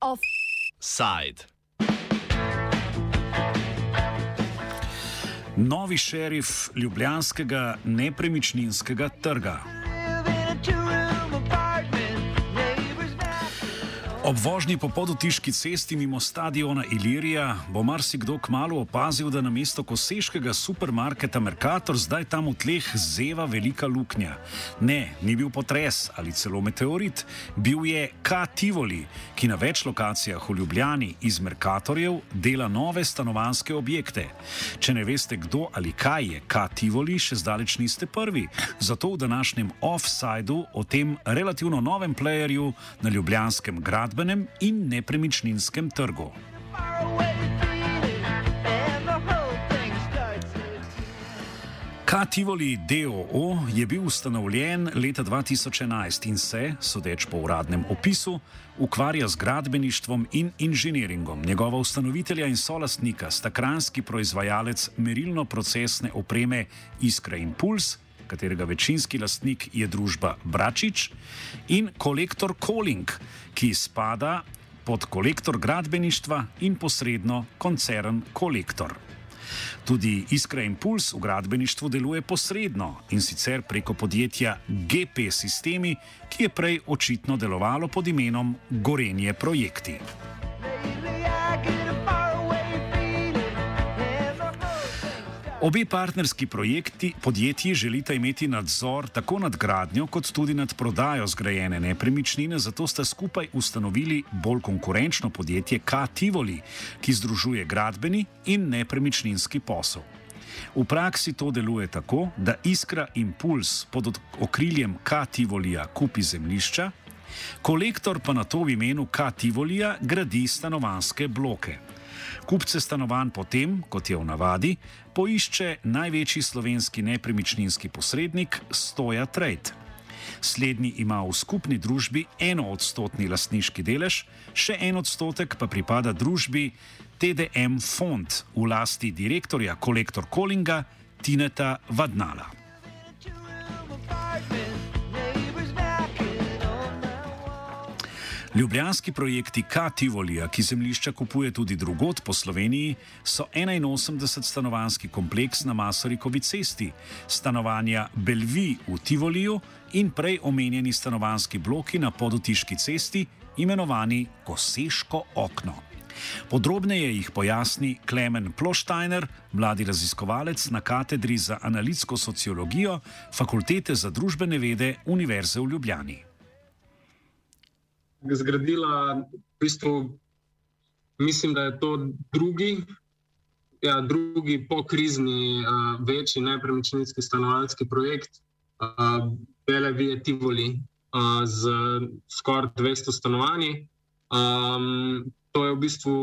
Offside. Novi šerif ljubljanskega nepremičninskega trga. Ob vožnji po podotiški cesti mimo stadiona Ilirija bo marsikdo kmalo opazil, da na mesto koseškega supermarketa Mercator zdaj tam v tleh zeva velika luknja. Ne, ni bil potres ali celo meteorit, bil je K. Tivoli, ki na več lokacijah v Ljubljani iz Mercatorjev dela nove stanovanske objekte. Če ne veste, kdo ali kaj je K. Tivoli, še zdaleč niste prvi. Zato v današnjem offsideu o tem relativno novem playerju na ljubljanskem gradbenem gradbenem in nepremičninskem trgu. Kativoli DOO je bil ustanovljen leta 2011 in se, sodeč po uradnem opisu, ukvarja z gradbeništvom in inženiringom. Njegova ustanovitelja in solastnika sta kranski proizvajalec merilno-procesne opreme Iskra Impuls, katerega večinski lastnik je družba Bračič, in kolektor Calling, ki spada pod kolektor gradbeništva in posredno koncern Kolektor. Tudi Iskra Impuls v gradbeništvu deluje posredno in sicer preko podjetja GP Systemi, ki je prej očitno delovalo pod imenom Gorenje Projekti. Obe partnerski projekti podjetji želita imeti nadzor tako nad gradnjo, kot tudi nad prodajo zgrajene nepremičnine, zato sta skupaj ustanovili bolj konkurenčno podjetje K. Tivoli, ki združuje gradbeni in nepremičninski posel. V praksi to deluje tako, da Iskra Impuls pod okriljem K. Tivolija kupi zemljišča, kolektor pa na to v imenu K. Tivolija gradi stanovanske bloke. Kupce stanovanj potem, kot je v navadi, poišče največji slovenski nepremičninski posrednik Stoja Trade. Slednji ima v skupni družbi eno odstotni lastniški delež, še en odstotek pa pripada družbi TDM Fond v lasti direktorja kolektor Kolinga Tineta Vadnala. Ljubljanski projekti Kativolija, ki zemljišča kupuje tudi drugot po Sloveniji, so 81 stanovanski kompleks na Masarikovi cesti, stanovanja Belvi v Tivoliju in prej omenjeni stanovanski bloki na podotiški cesti, imenovani Koseško okno. Podrobneje jih pojasni Klemen Ploštajner, mladi raziskovalec na katedri za analitsko sociologijo Fakultete za družbene vede Univerze v Ljubljani zgradila, v bistvu, mislim, da je to drugi, ja, drugi pokrizni, uh, večji nepremičninski stanovanjski projekt, uh, Bele Vije Tivoli, uh, z skoraj 200 stanovanji. Um, to je v bistvu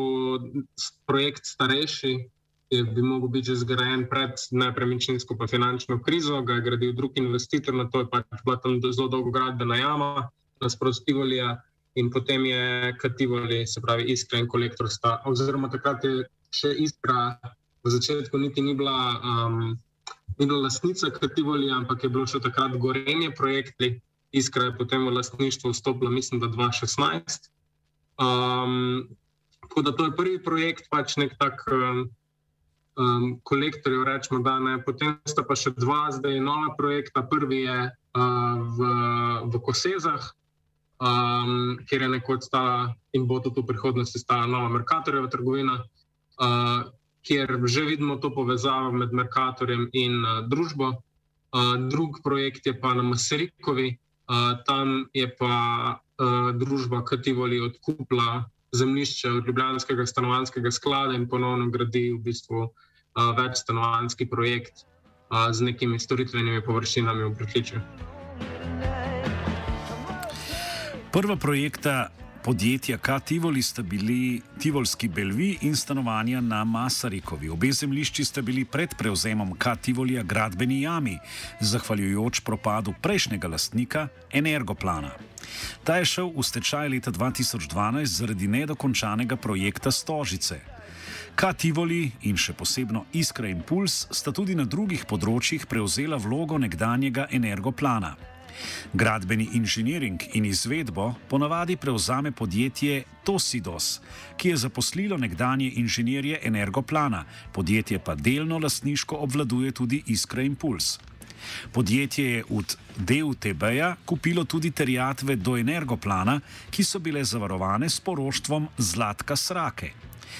projekt starejši. Je bi lahko bil že zgrajen pred nepremičninsko in finančno krizo, ga je gradil drug investitor, na to je pač bila tam zelo dolgo gradbena jama, nasprotno Tivolija in potem je Kativoli, se pravi Iskra in Kolektor. Sta, oziroma takrat je še Iskra, v začetku niti ni bila, um, ni bila lastnica Kativoli, ampak je bilo še takrat gorenje projekti. Iskra je potem v lastništvo vstopila, mislim, da 2016. Um, tako da to je prvi projekt, pač nek tak. Um, Um, kolektorjev, rečemo, da ne. Potem sta pa še dva, zdaj nova projekta. Prvi je uh, v, v Kosezah, um, kjer je nekoč stala in bo tudi v prihodnosti stala nova Merkatorjeva trgovina, uh, kjer že vidimo to povezavo med Merkatorjem in uh, družbo. Uh, drug projekt je pa na Maserikovi, uh, tam je pa uh, družba Kativoli odkupila zemljišče od Ljubljanskega stanovanskega sklada in ponovno gradi v bistvu uh, več stanovanski projekt uh, z nekimi storitvenimi površinami v prekličju. Prva projekta podjetja K-Tivoli sta bili Tivolski Belvi in stanovanja na Masarikovi. Obe zemljišči sta bili pred prevzemom K-Tivolija gradbeni jami, zahvaljujoč propadu prejšnjega lastnika Energoplana. Ta je šel v stečaj leta 2012 zaradi nedokončanega projekta Stožice. Kativoli in še posebno Iskra Impuls sta tudi na drugih področjih prevzela vlogo nekdanjega energoplana. Gradbeni inženiring in izvedbo ponavadi prevzame podjetje Tosidos, ki je zaposlilo nekdanje inženirje Energoplana, podjetje pa delno lastniško obvladuje tudi Iskra Impuls. Podjetje je od DUTB-ja kupilo tudi terjatve do Energoplana, ki so bile zavarovane s poroštvom Zlatka Srake.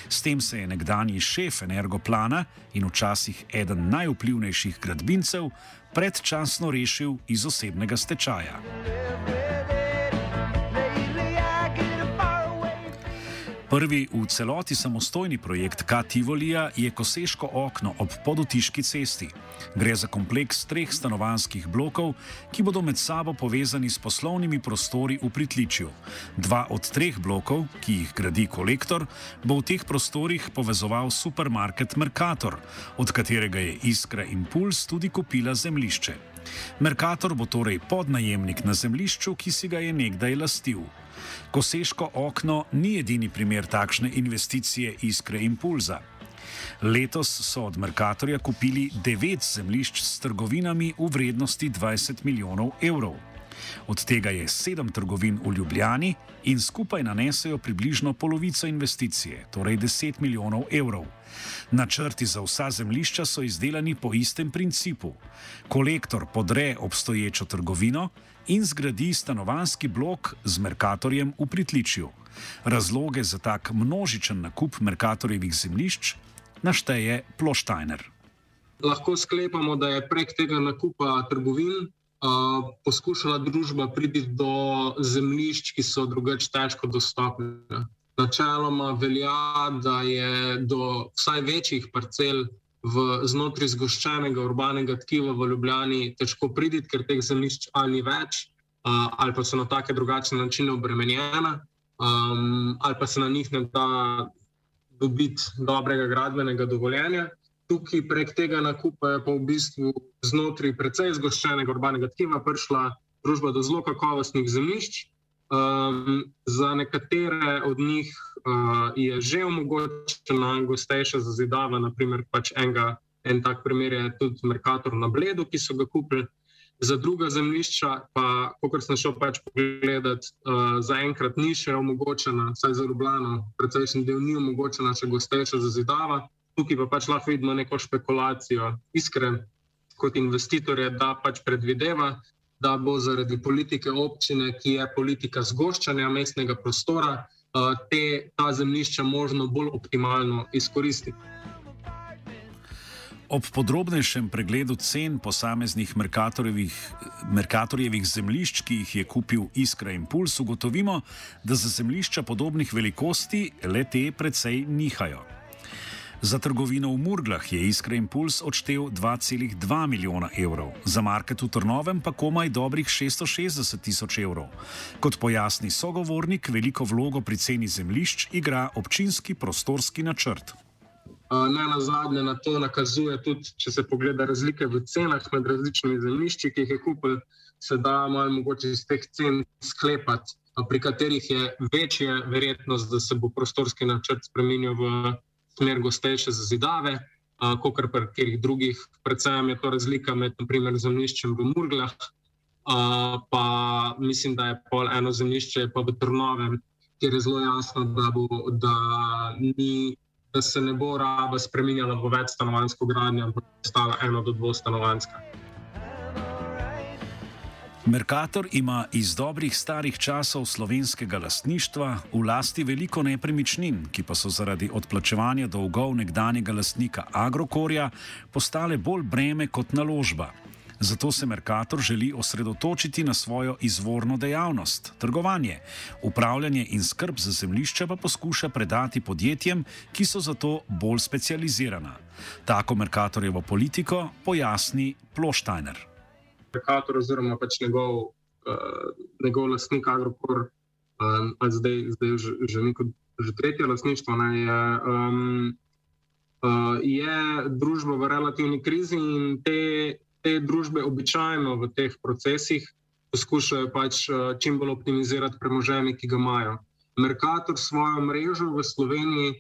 S tem se je nekdanji šef Energoplana in včasih eden najvplivnejših gradbincev predčasno rešil iz osebnega stečaja. Prvi v celoti samostojni projekt K-Tivolija je Koseško okno ob Podotiški cesti. Gre za kompleks treh stanovanjskih blokov, ki bodo med sabo povezani s poslovnimi prostori v pritličju. Dva od treh blokov, ki jih gradi kolektor, bo v teh prostorih povezoval supermarket Mercator, od katerega je Iskra Impuls tudi kupila zemlišče. Mercator bo torej podnajemnik na zemlišču, ki si ga je nekdaj lastil. Koseško okno ni edini primer takšne investicije iskre impulza. Letos so od Merkatorja kupili devet zemljišč s trgovinami v vrednosti 20 milijonov evrov. Od tega je sedem trgovin v Ljubljani in skupaj nanesejo približno polovico investicije, torej 10 milijonov evrov. Načrti za vsa zemljišča so izdelani po istem principu. Kolektor podre obstoječo trgovino in zgradi stanovanski blok z Merkatorjem v pritličju. Razloge za tak množičen nakup Merkatorjevih zemljišč našteje Ploštajner. Lahko sklepamo, da je prek tega nakupa trgovin uh, poskušala družba priti do zemljišč, ki so drugače težko dostopne. Načeloma velja, da je do vsaj večjih parcel v znotraj zgoščenega urbanega tkiva v Ljubljani težko priti, ker teh zemljišč ali več, uh, ali pa so na take drugačne načine obremenjena, um, ali pa se na njih ne da dobiti dobrega gradbenega dovoljenja. Tukaj prek tega nakupa je pa v bistvu znotraj precej zgoščenega urbanega tkiva prišla družba do zelo kakovostnih zemljišč. Um, za nekatere od njih uh, je že omogočena gostejša zazidava, naprimer pač enega, en tak primer je tudi Merkator na Bledu, ki so ga kupili. Za druga zemljišča, pa, kot sem šel pač pogledat, uh, zaenkrat ni še omogočena, vsaj za Ljubljano, precejšen del ni omogočena še gostejša zazidava. Tukaj pa pač lahko vidimo neko špekulacijo, iskren kot investitorje, da pač predvideva, da bo zaradi politike občine, ki je politika zgoščanja mestnega prostora, eh, te, ta zemljišča možno bolj optimalno izkoristiti. Ob podrobnejšem pregledu cen posameznih Merkatorjevih zemljišč, ki jih je kupil Iskra Impuls, ugotovimo, da za zemljišča podobnih velikosti le te precej nihajo. Za trgovino v Murglah je Iskra Impuls odštel 2,2 milijona evrov, za market v Trnovem pa komaj dobrih 660 tisoč evrov. Kot pojasni sogovornik, veliko vlogo pri ceni zemljišč igra občinski prostorski načrt. Ne na zadnje na to nakazuje tudi, če se pogleda razlike v cenah med različnimi zemljišči, ki jih je kupil, se da malo mogoče iz teh cen sklepati, pri katerih je večja verjetnost, da se bo prostorski načrt spremenil v gostejše zazidave, kot pri katerih drugih. Predvsem je to razlika med naprimer, zemljiščem v Murglah, pa mislim, da je pol eno zemljišče pa v Trnovem, kjer je zelo jasno, da, bo, da, ni, da se ne bo raba spremenjala v večstanovansko gradnjo, ampak stala eno do dvostanovanska. Merkator ima iz dobrih starih časov slovenskega lastništva v lasti veliko nepremičnin, ki pa so zaradi odplačevanja dolgov nekdanjega lastnika Agrokorja postale bolj breme kot naložba. Zato se Merkator želi osredotočiti na svojo izvorno dejavnost, trgovanje. Upravljanje in skrb za zemljišče pa poskuša predati podjetjem, ki so za to bolj specializirana. Tako Merkatorjevo politiko pojasni Ploštajner. Merkator oziroma pač njegov, uh, njegov lastnik Agrokor, um, zdaj, zdaj že, že, neko, že tretje lastništvo, ne, je, um, uh, je družba v relativni krizi in te, te družbe običajno v teh procesih poskušajo pač uh, čim bolj optimizirati premoženje, ki ga imajo. Merkator svojo mrežo v Sloveniji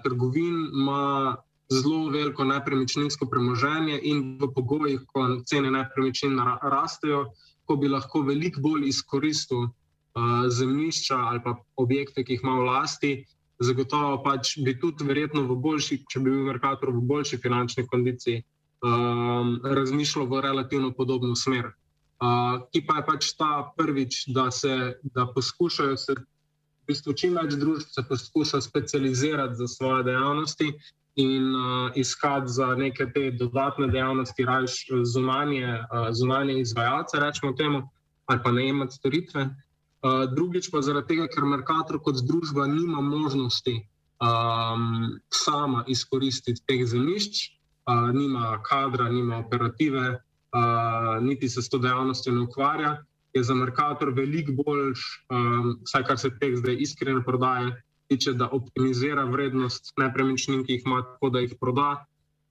trgovin ima zelo veliko nepremičninsko premoženje in v pogojih, ko cene nepremičnin rastejo, ko bi lahko veliko bolj izkoristil uh, zemljišča ali pa objekte, ki jih ima v lasti, zagotovo pač bi tudi verjetno v boljši, če bi bil Merkator v boljši finančni kondiciji, um, razmišljal v relativno podobno smer. Uh, ki pa je pač ta prvič, da se da poskušajo se. V bistvu, čim več družb se poskuša specializirati za svoje dejavnosti, in uh, iskati za neke te dodatne dejavnosti, raje zunanje, uh, zunanje izvajalce, rečemo temu, ali pa najemati storitve. Uh, drugič pa zaradi tega, ker Merkator kot družba nima možnosti um, sama izkoristiti teh zemljišč, uh, nima kadra, nima operative, uh, niti se s to dejavnostjo ne ukvarja, je za Merkator veliko boljš, um, vsaj kar se teh zdaj iskrene prodaje tiče, da optimizira vrednost nepremičnin, ki jih ima, tako da jih proda,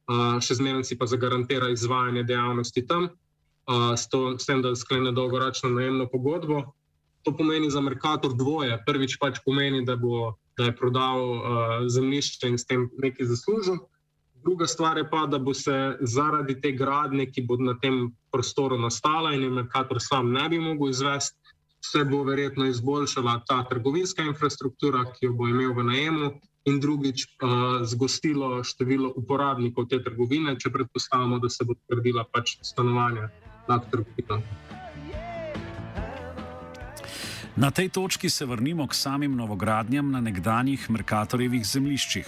uh, še zmeraj si pa zagarantira izvajanje dejavnosti tam, uh, s, to, s tem, da sklene dolgoročno najemno pogodbo. To pomeni za Merkator dvoje. Prvič pač pomeni, da, bo, da je prodal uh, zemljišče in s tem nekaj zaslužil. Druga stvar je pa, da bo se zaradi te gradnje, ki bo na tem prostoru nastala in je Merkator sam ne bi mogel izvesti, se bo verjetno izboljšala ta trgovinska infrastruktura, ki jo bo imel v najemu, in drugič uh, zgostilo število uporabnikov te trgovine, če predpostavljamo, da se bo gradila pač stanovanja nad trgovino. Na tej točki se vrnimo k samim novogradnjam na nekdanjih Merkatorjevih zemljiščih.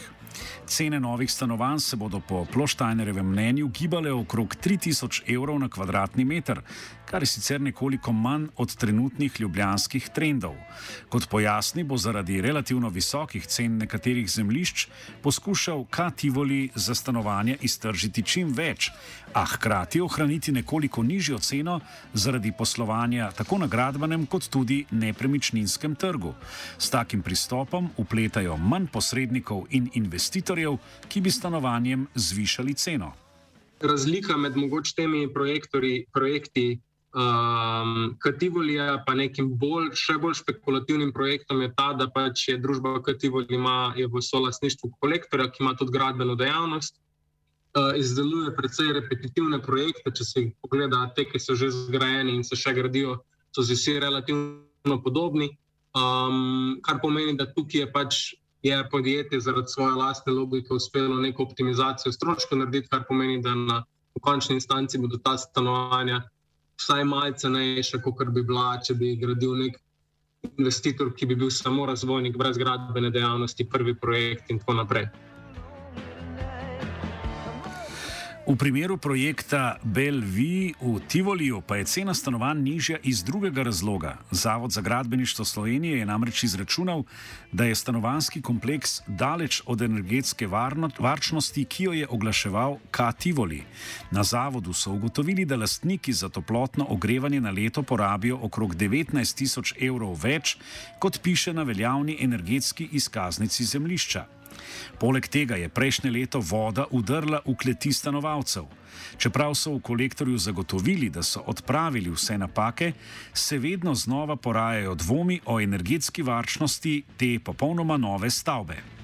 Cene novih stanovanj se bodo po Ploštajnerjevem mnenju gibale okrog 3000 evrov na kvadratni meter, kar je sicer nekoliko manj od trenutnih ljubljanskih trendov. Kot pojasni, bo zaradi relativno visokih cen nekaterih zemljišč poskušal Kativoli za stanovanje iztržiti čim več, a hkrati ohraniti nekoliko nižjo ceno zaradi poslovanja tako na gradbenem kot tudi nepremičninskem trgu. S takim pristopom upletajo manj posrednikov in investitorjev, ki bi stanovanjem zvišali ceno. Razlika med mogoče temi projekti Um, Kativolija pa nekim bolj, še bolj špekulativnim projektom je ta, da pač je družba Kativolija ima v solasništvu kolektorja, ki ima tudi gradbeno dejavnost. Uh, izdeluje precej repetitivne projekte, če se jih pogleda, te, ki so že zgrajeni in se še gradijo, so vsi relativno podobni. Um, kar pomeni, da tukaj je pač je podjetje zaradi svoje lastne logike uspelo neko optimizacijo stroškov narediti, kar pomeni, da na končni instanci bodo ta stanovanja vsaj malo cenejša, kot bi bila, če bi gradil nek investitor, ki bi bil samo razvojnik, brez gradbene dejavnosti, prvi projekt in tako naprej. V primeru projekta Belvi v Tivoliju pa je cena stanovanj nižja iz drugega razloga. Zavod za gradbeništvo Slovenije je namreč izračunal, da je stanovanski kompleks daleč od energetske varčnosti, ki jo je oglaševal K. Tivoli. Na zavodu so ugotovili, da lastniki za toplotno ogrevanje na leto porabijo okrog 19 tisoč evrov več, kot piše na veljavni energetski izkaznici zemlišča. Poleg tega je prejšnje leto voda udrla v kleti stanovalcev. Čeprav so v kolektorju zagotovili, da so odpravili vse napake, se vedno znova porajajo dvomi o energetski varčnosti te popolnoma nove stavbe.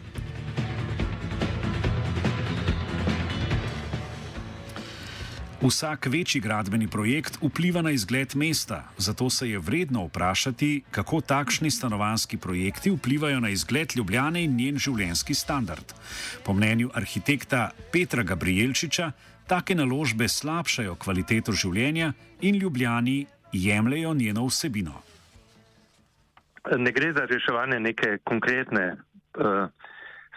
Vsak večji gradbeni projekt vpliva na izgled mesta, zato se je vredno vprašati, kako takšni stanovanski projekti vplivajo na izgled Ljubljane in njen življenjski standard. Po mnenju arhitekta Petra Gabrielčiča, take naložbe slabšajo kvaliteto življenja in Ljubljani jemljajo njeno vsebino. Ne gre za reševanje neke konkretne uh,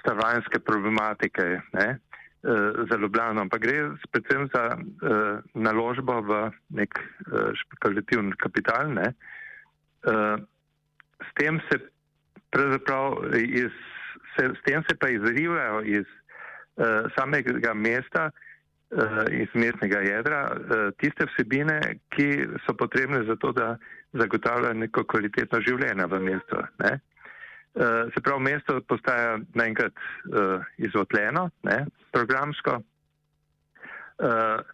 stanovanske problematike. Ne? Uh, za Ljubljano, ampak gre predvsem za uh, naložbo v nek uh, špekulativni kapital. Uh, s tem se pravzaprav iz, se, s tem se pa izrivajo iz uh, samega mesta, uh, iz mestnega jedra, uh, tiste vsebine, ki so potrebne za to, da zagotavljajo neko kvalitetno življenje v mestu. Ne? Uh, se pravi, mesto postaja naenkrat uh, izvotljeno, ne, programsko. Uh,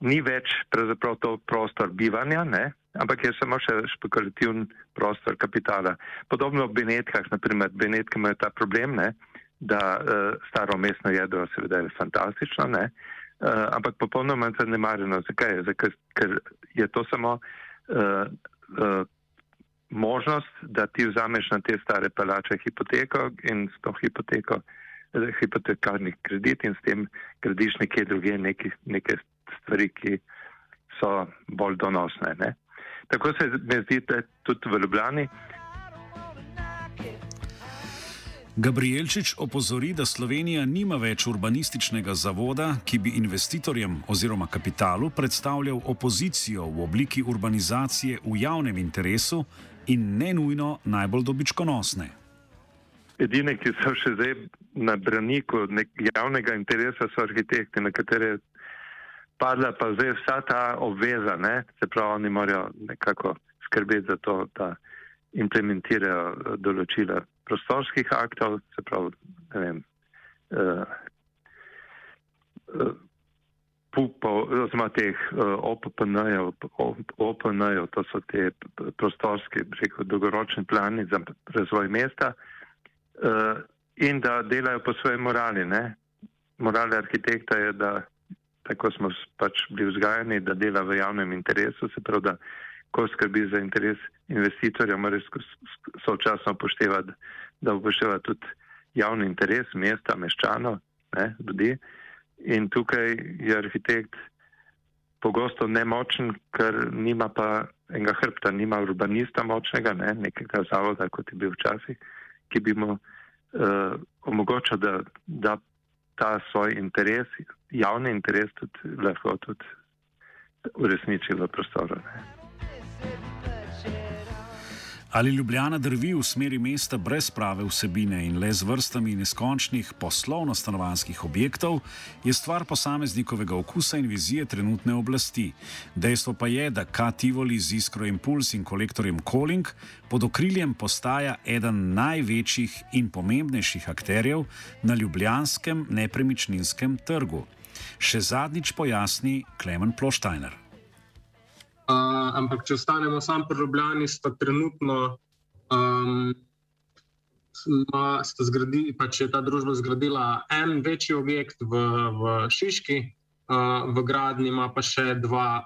ni več pravzaprav to prostor bivanja, ne, ampak je samo še špekulativni prostor kapitala. Podobno v Benetkah, naprimer, Benetke imajo ta problem, ne, da uh, staro mestno jedro seveda je fantastično, ne? Uh, ampak popolnoma zanemarjeno. Zakaj? Zakaj? Ker je to samo uh, uh, možnost, da ti vzameš na te stare palače hipoteko in s to hipoteko, hipotekarni kredit in s tem gradiš nekje druge neke, neke stvari, ki so bolj donosne. Ne? Tako se mi zdi, da tudi v Ljubljani. Gabrielčič opozori, da Slovenija nima več urbanističnega zavoda, ki bi investitorjem oziroma kapitalu predstavljal opozicijo v obliki urbanizacije v javnem interesu in ne nujno najbolj dobičkonosne. Edine, ki so še zdaj na braniku javnega interesa, so arhitekti, na katere padla pa zdaj vsa ta obveza, ne? se pravi, oni morajo nekako skrbeti za to, da implementirajo določila prostorskih aktov, se pravi, ne vem, uh, uh, oziroma teh uh, OPN-jev, OPN-jev, to so te prostorski, rekel, dolgoročni plani za razvoj mesta uh, in da delajo po svoji morali. Ne? Morale arhitekta je, da tako smo pač bili vzgajani, da dela v javnem interesu, se pravi, da ko skrbi za interes investitorja, mora sočasno upoštevati, da upošteva tudi javni interes mesta, meščanov, ne, ljudi. In tukaj je arhitekt pogosto nemočen, ker nima pa enega hrbta, nima urbanista močnega, ne, nekega zavoda, kot je bil včasih, ki bi mu uh, omogočal, da, da ta svoj interes, javni interes tudi lahko tudi uresniči v prostoru. Ne. Ali Ljubljana drvi v smeri mesta brez prave vsebine in le z vrstami neskončnih poslovno-stanovanskih objektov, je stvar posameznikovega okusa in vizije trenutne oblasti. Dejstvo pa je, da K-Tivoli z Iskro Impuls in kolektorjem Calling pod okriljem postaja eden največjih in pomembnejših akterjev na ljubljanskem nepremičninskem trgu. Še zadnjič pojasni Klemen Ploštajner ampak če ostanemo samo pri Ljubljani, sta trenutno, um, ma, sta zgradi, pač je ta družba zgradila en večji objekt v, v Šiški, uh, v gradni ima pa še dva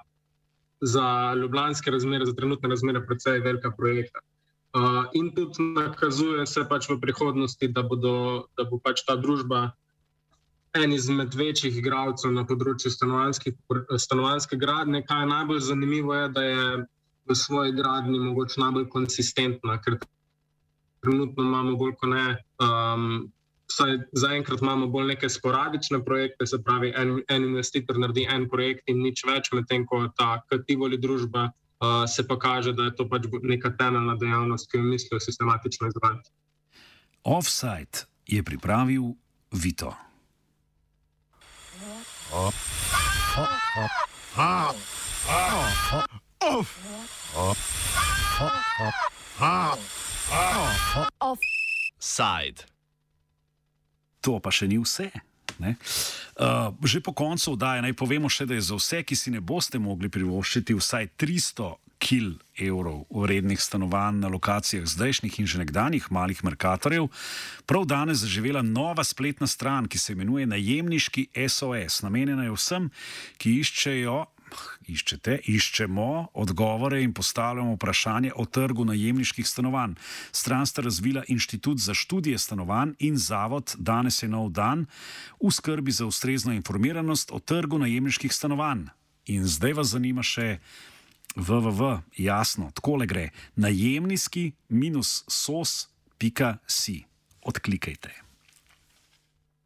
za ljubljanske razmere, za trenutne razmere, precej velika projekta. Uh, in tudi nakazuje se pač v prihodnosti, da, bodo, da bo pač ta družba en izmed večjih igralcev na področju stanovanske gradnje. Kaj je najbolj zanimivo, je, da je v svoji gradnji mogoče najbolj konsistentna, ker trenutno imamo bolj kot ne. Um, Zaenkrat imamo bolj neke sporadične projekte, se pravi, en, en investitor naredi en projekt in nič več, medtem ko ta kativoli družba uh, se pa kaže, da je to pač neka temeljna dejavnost, ki jo mislijo sistematično izvajati. Offside je pripravil Vito. Offside. To pa še ni vse. Uh, že po koncu oddaje naj povemo še, da je za vse, ki si ne boste mogli privoščiti vsaj 300 kil evrov vrednih stanovanj na lokacijah zdajšnjih in že nekdanjih malih merkatorjev, prav danes zaživela nova spletna stran, ki se imenuje Najemniški SOS. Namenjena je vsem, ki iščejo. Iščete, iščemo odgovore in postavljamo vprašanje o trgu najemniških stanovanj. Stran sta razvila Inštitut za študije stanovanj in Zavod Danes je nov dan v skrbi za ustrezno informiranost o trgu najemniških stanovanj. In zdaj vas zanima še, www, jasno, tako le gre, najemniški minus sos.si. Odklikajte.